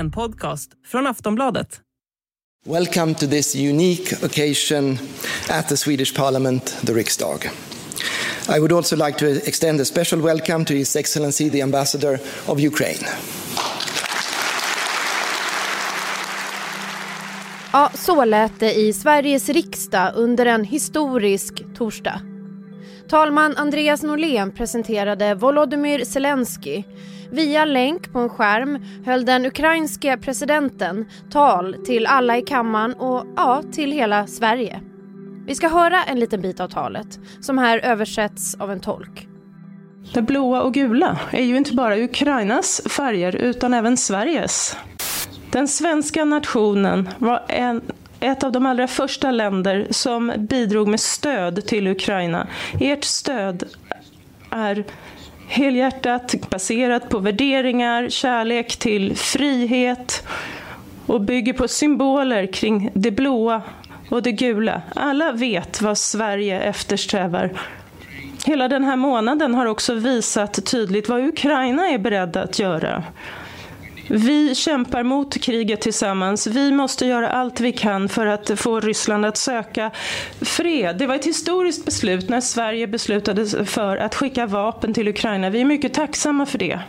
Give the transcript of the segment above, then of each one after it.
en podcast från Aftonbladet. Welcome to this unique occasion at the Swedish Parliament, the Riksdag. I would also like to extend a special welcome to His Excellency the Ambassador of Ukraine. Ja, så lät det i Sveriges riksdag under en historisk torsdag. Talman Andreas Norlén presenterade Volodymyr Zelensky. Via länk på en skärm höll den ukrainske presidenten tal till alla i kammaren och ja, till hela Sverige. Vi ska höra en liten bit av talet som här översätts av en tolk. Det blåa och gula är ju inte bara Ukrainas färger utan även Sveriges. Den svenska nationen var en, ett av de allra första länder som bidrog med stöd till Ukraina. Ert stöd är helhjärtat baserat på värderingar, kärlek till frihet och bygger på symboler kring det blåa och det gula. Alla vet vad Sverige eftersträvar. Hela den här månaden har också visat tydligt vad Ukraina är beredda att göra. Vi kämpar mot kriget tillsammans. Vi måste göra allt vi kan för att få Ryssland att söka fred. Det var ett historiskt beslut när Sverige beslutade för att skicka vapen till Ukraina. Vi är mycket tacksamma för det.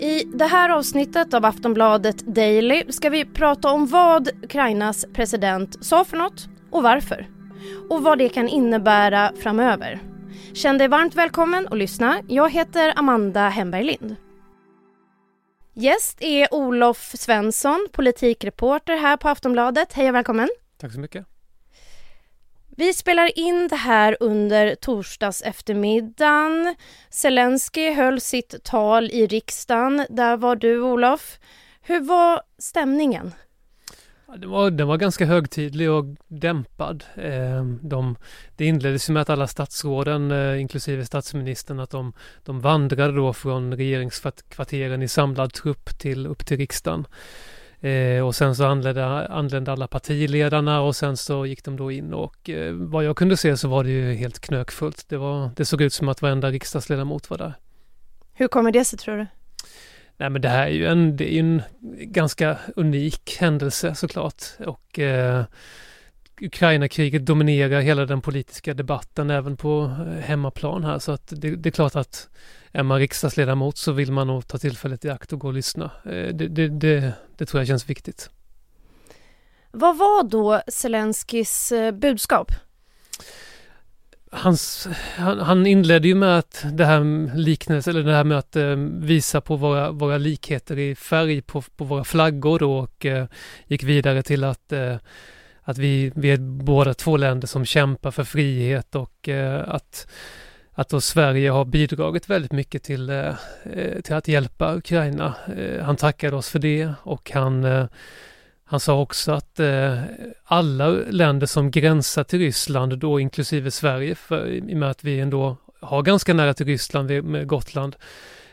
I det här avsnittet av Aftonbladet Daily ska vi prata om vad Ukrainas president sa för något och varför. Och vad det kan innebära framöver. Känn dig varmt välkommen att lyssna. Jag heter Amanda Hemberg Lind. Gäst är Olof Svensson, politikreporter här på Aftonbladet. Hej och välkommen. Tack så mycket. Vi spelar in det här under torsdags eftermiddagen. Zelensky höll sitt tal i riksdagen. Där var du, Olof. Hur var stämningen? Den var, den var ganska högtidlig och dämpad. Ehm, de, det inleddes med att alla statsråden, eh, inklusive statsministern, att de, de vandrade då från regeringskvarteren i samlad trupp till upp till riksdagen. Eh, och sen så anlände, anlände alla partiledarna och sen så gick de då in och eh, vad jag kunde se så var det ju helt knökfullt. Det, var, det såg ut som att varenda riksdagsledamot var där. Hur kommer det sig tror du? Nej men det här är ju en, det är en ganska unik händelse såklart och eh, Ukraina-kriget dominerar hela den politiska debatten även på eh, hemmaplan här så att det, det, är klart att är man riksdagsledamot så vill man nog ta tillfället i akt och gå och lyssna. Eh, det, det, det, det tror jag känns viktigt. Vad var då Zelenskis eh, budskap? Hans, han, han inledde ju med att det här liknelse, eller det här med att eh, visa på våra, våra likheter i färg på, på våra flaggor då och eh, gick vidare till att eh, att vi, vi är båda två länder som kämpar för frihet och eh, att, att då Sverige har bidragit väldigt mycket till, eh, eh till att hjälpa Ukraina. Eh, han tackade oss för det och han eh, han sa också att eh, alla länder som gränsar till Ryssland, då inklusive Sverige, för, i och med att vi ändå har ganska nära till Ryssland med Gotland,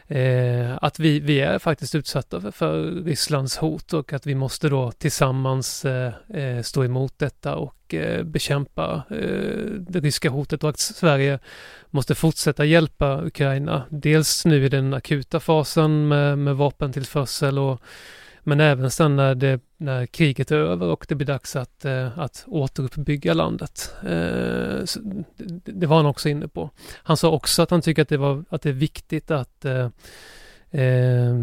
eh, att vi, vi är faktiskt utsatta för, för, Rysslands hot och att vi måste då tillsammans eh, eh, stå emot detta och eh, bekämpa eh, det ryska hotet och att Sverige måste fortsätta hjälpa Ukraina. Dels nu i den akuta fasen med, med vapentillförsel och men även sen när, det, när kriget är över och det blir dags att, eh, att återuppbygga landet. Eh, det, var han också inne på. Han sa också att han tycker att det, var, att det är viktigt att eh, eh,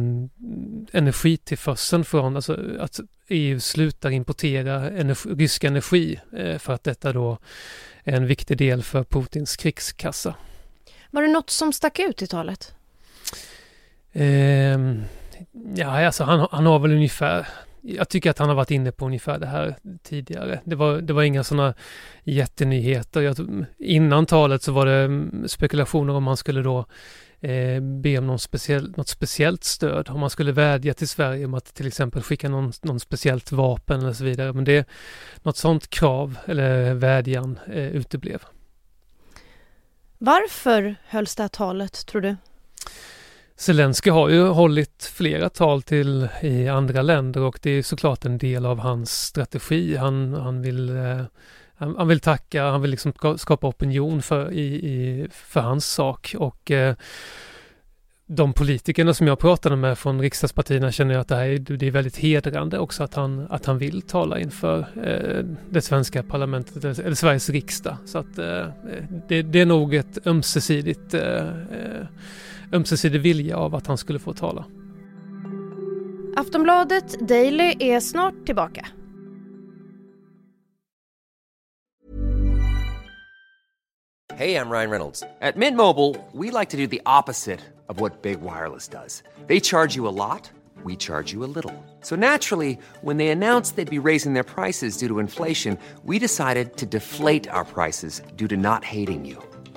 energitillförseln från, alltså att EU slutar importera energi, rysk energi eh, för att detta då är en viktig del för Putins krigskassa. Var det något som stack ut i talet? Eh, Ja, alltså han, han har väl ungefär jag tycker att han har varit inne på ungefär det här tidigare. Det var, det var inga sådana jättenyheter. Jag, innan talet så var det mm, spekulationer om han skulle då eh, be om någon speciell, något speciellt stöd. Om man skulle vädja till Sverige om att till exempel skicka någon, någon speciellt vapen eller så vidare. Men det, något sådant krav eller vädjan eh, uteblev. Varför hölls det här talet, tror du? Zelensky har ju hållit flera tal till i andra länder och det är såklart en del av hans strategi. Han, han vill eh, han, han, vill tacka, han vill liksom skapa opinion för, i, i, för hans sak och eh, de politikerna som jag pratade med från riksdagspartierna känner jag att det här är, det är väldigt hedrande också att han, att han vill tala inför eh, det svenska parlamentet, eller Sveriges riksdag. Så att eh, det, det, är nog ett ömsesidigt, eh, eh, ömsesidig vilja av att han skulle få tala. Aftonbladet Daily är snart tillbaka. Hej, jag Ryan Reynolds. På Mint Mobile, we like to do the opposite of what Big Wireless does. They charge you a lot, we charge you a little. So naturally, when they announced they'd be raising their prices due to inflation, we decided to deflate our prices due to not hating you.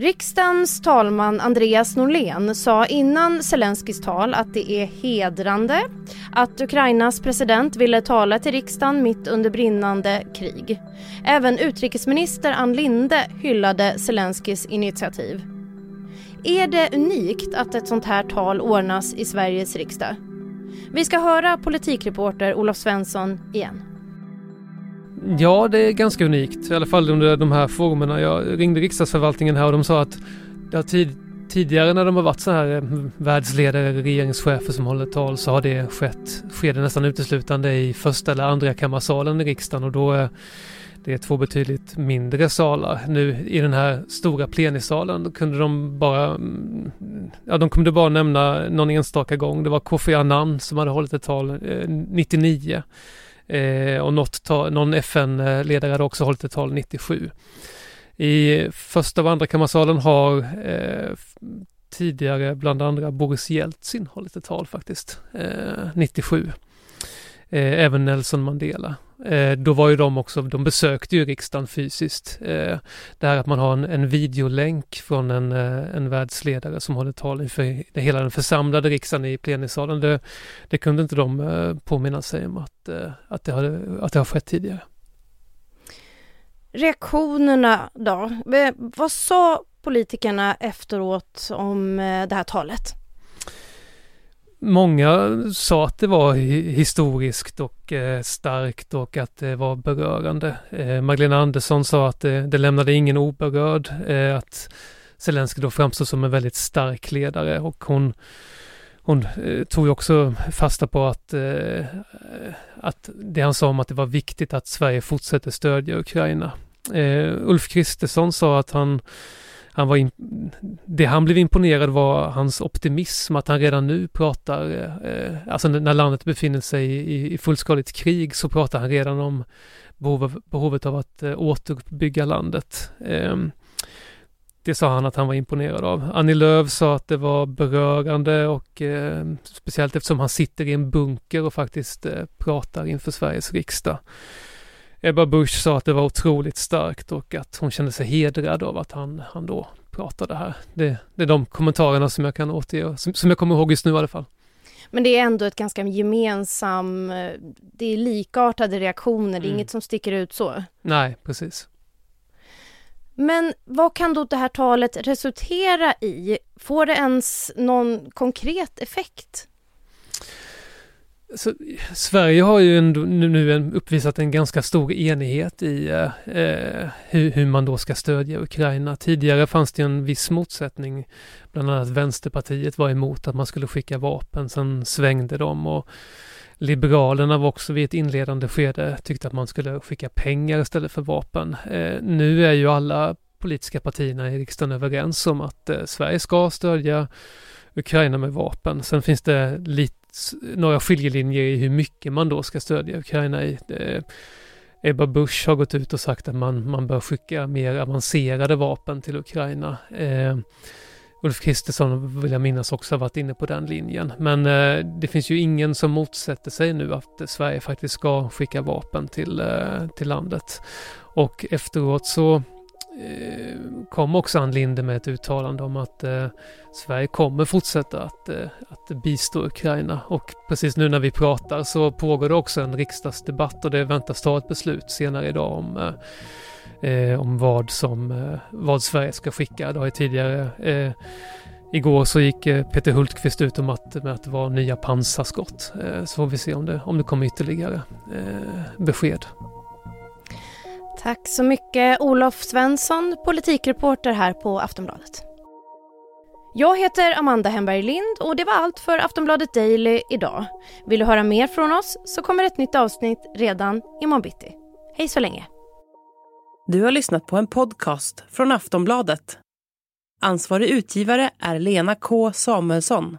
Riksdagens talman Andreas Norlén sa innan Zelenskyjs tal att det är hedrande att Ukrainas president ville tala till riksdagen mitt under brinnande krig. Även utrikesminister Ann Linde hyllade Zelenskyjs initiativ. Är det unikt att ett sånt här tal ordnas i Sveriges riksdag? Vi ska höra politikreporter Olof Svensson igen. Ja, det är ganska unikt. I alla fall under de här formerna. Jag ringde riksdagsförvaltningen här och de sa att det tid, tidigare när de har varit så här eh, världsledare, regeringschefer som håller tal så har det skett, sker det nästan uteslutande i första eller andra kammarsalen i riksdagen och då eh, är det två betydligt mindre salar. Nu i den här stora plenisalen kunde de bara, mm, ja de kunde bara nämna någon enstaka gång. Det var Kofi Annan som hade hållit ett tal eh, 99. Eh, och något ta, någon FN-ledare hade också hållit ett tal 97. I första och andra kammarsalen har eh, tidigare bland andra Boris Jeltsin hållit ett tal faktiskt, eh, 97. Eh, även Nelson Mandela. Eh, då var ju de också, de besökte ju riksdagen fysiskt. Eh, det här att man har en, en videolänk från en, eh, en världsledare som håller tal inför hela den församlade riksdagen i plenisalen. Det, det kunde inte de eh, påminna sig om att, eh, att, det hade, att det har skett tidigare. Reaktionerna då? Eh, vad sa politikerna efteråt om eh, det här talet? Många sa att det var historiskt och eh, starkt och att det var berörande. Eh, Magdalena Andersson sa att det, det lämnade ingen oberörd, eh, att Zelenskyj då framstod som en väldigt stark ledare och hon, hon tog också fasta på att, att det han sa om att det var viktigt att Sverige fortsätter stödja Ukraina. Ulf Kristersson sa att han han var in, det han blev imponerad var hans optimism, att han redan nu pratar, eh, alltså när landet befinner sig i, i fullskaligt krig så pratar han redan om behov, behovet av att eh, återuppbygga landet. Eh, det sa han att han var imponerad av. Annie Lööf sa att det var berörande och eh, speciellt eftersom han sitter i en bunker och faktiskt eh, pratar inför Sveriges riksdag. Ebba Busch sa att det var otroligt starkt och att hon kände sig hedrad av att han, han då pratade här. Det, det är de kommentarerna som jag kan återge, som, som jag kommer ihåg just nu i alla fall. Men det är ändå ett ganska gemensam, det är likartade reaktioner, det är mm. inget som sticker ut så. Nej, precis. Men vad kan då det här talet resultera i? Får det ens någon konkret effekt? Så, Sverige har ju ändå nu en, uppvisat en ganska stor enighet i eh, eh hur, hur, man då ska stödja Ukraina. Tidigare fanns det en viss motsättning. Bland annat Vänsterpartiet var emot att man skulle skicka vapen, sen svängde de och Liberalerna var också vid ett inledande skede tyckte att man skulle skicka pengar istället för vapen. Eh, nu är ju alla politiska partierna i riksdagen överens om att eh, Sverige ska stödja Ukraina med vapen. Sen finns det lite några skiljelinjer i hur mycket man då ska stödja Ukraina i. Ebba Busch har gått ut och sagt att man, man bör skicka mer avancerade vapen till Ukraina. Eh, Ulf Kristersson vill jag minnas också har varit inne på den linjen. Men eh, det finns ju ingen som motsätter sig nu att Sverige faktiskt ska skicka vapen till, eh, till landet. Och efteråt så Eh, kom också Ann Linde med ett uttalande om att eh, Sverige kommer fortsätta att, eh, att bistå Ukraina och precis nu när vi pratar så pågår det också en riksdagsdebatt och det väntas ta ett beslut senare idag om eh, eh om vad som eh, vad Sverige ska skicka. Det har ju tidigare Igår så gick Peter Hultqvist ut om att, med att det var nya pansarskott. Så får vi se om det, om det kommer ytterligare besked. Tack så mycket Olof Svensson, politikreporter här på Aftonbladet. Jag heter Amanda Hemberg Lind och det var allt för Aftonbladet Daily idag. Vill du höra mer från oss så kommer ett nytt avsnitt redan imorgon bitti. Hej så länge! Du har lyssnat på en podcast från Aftonbladet. Ansvarig utgivare är Lena K Samuelsson.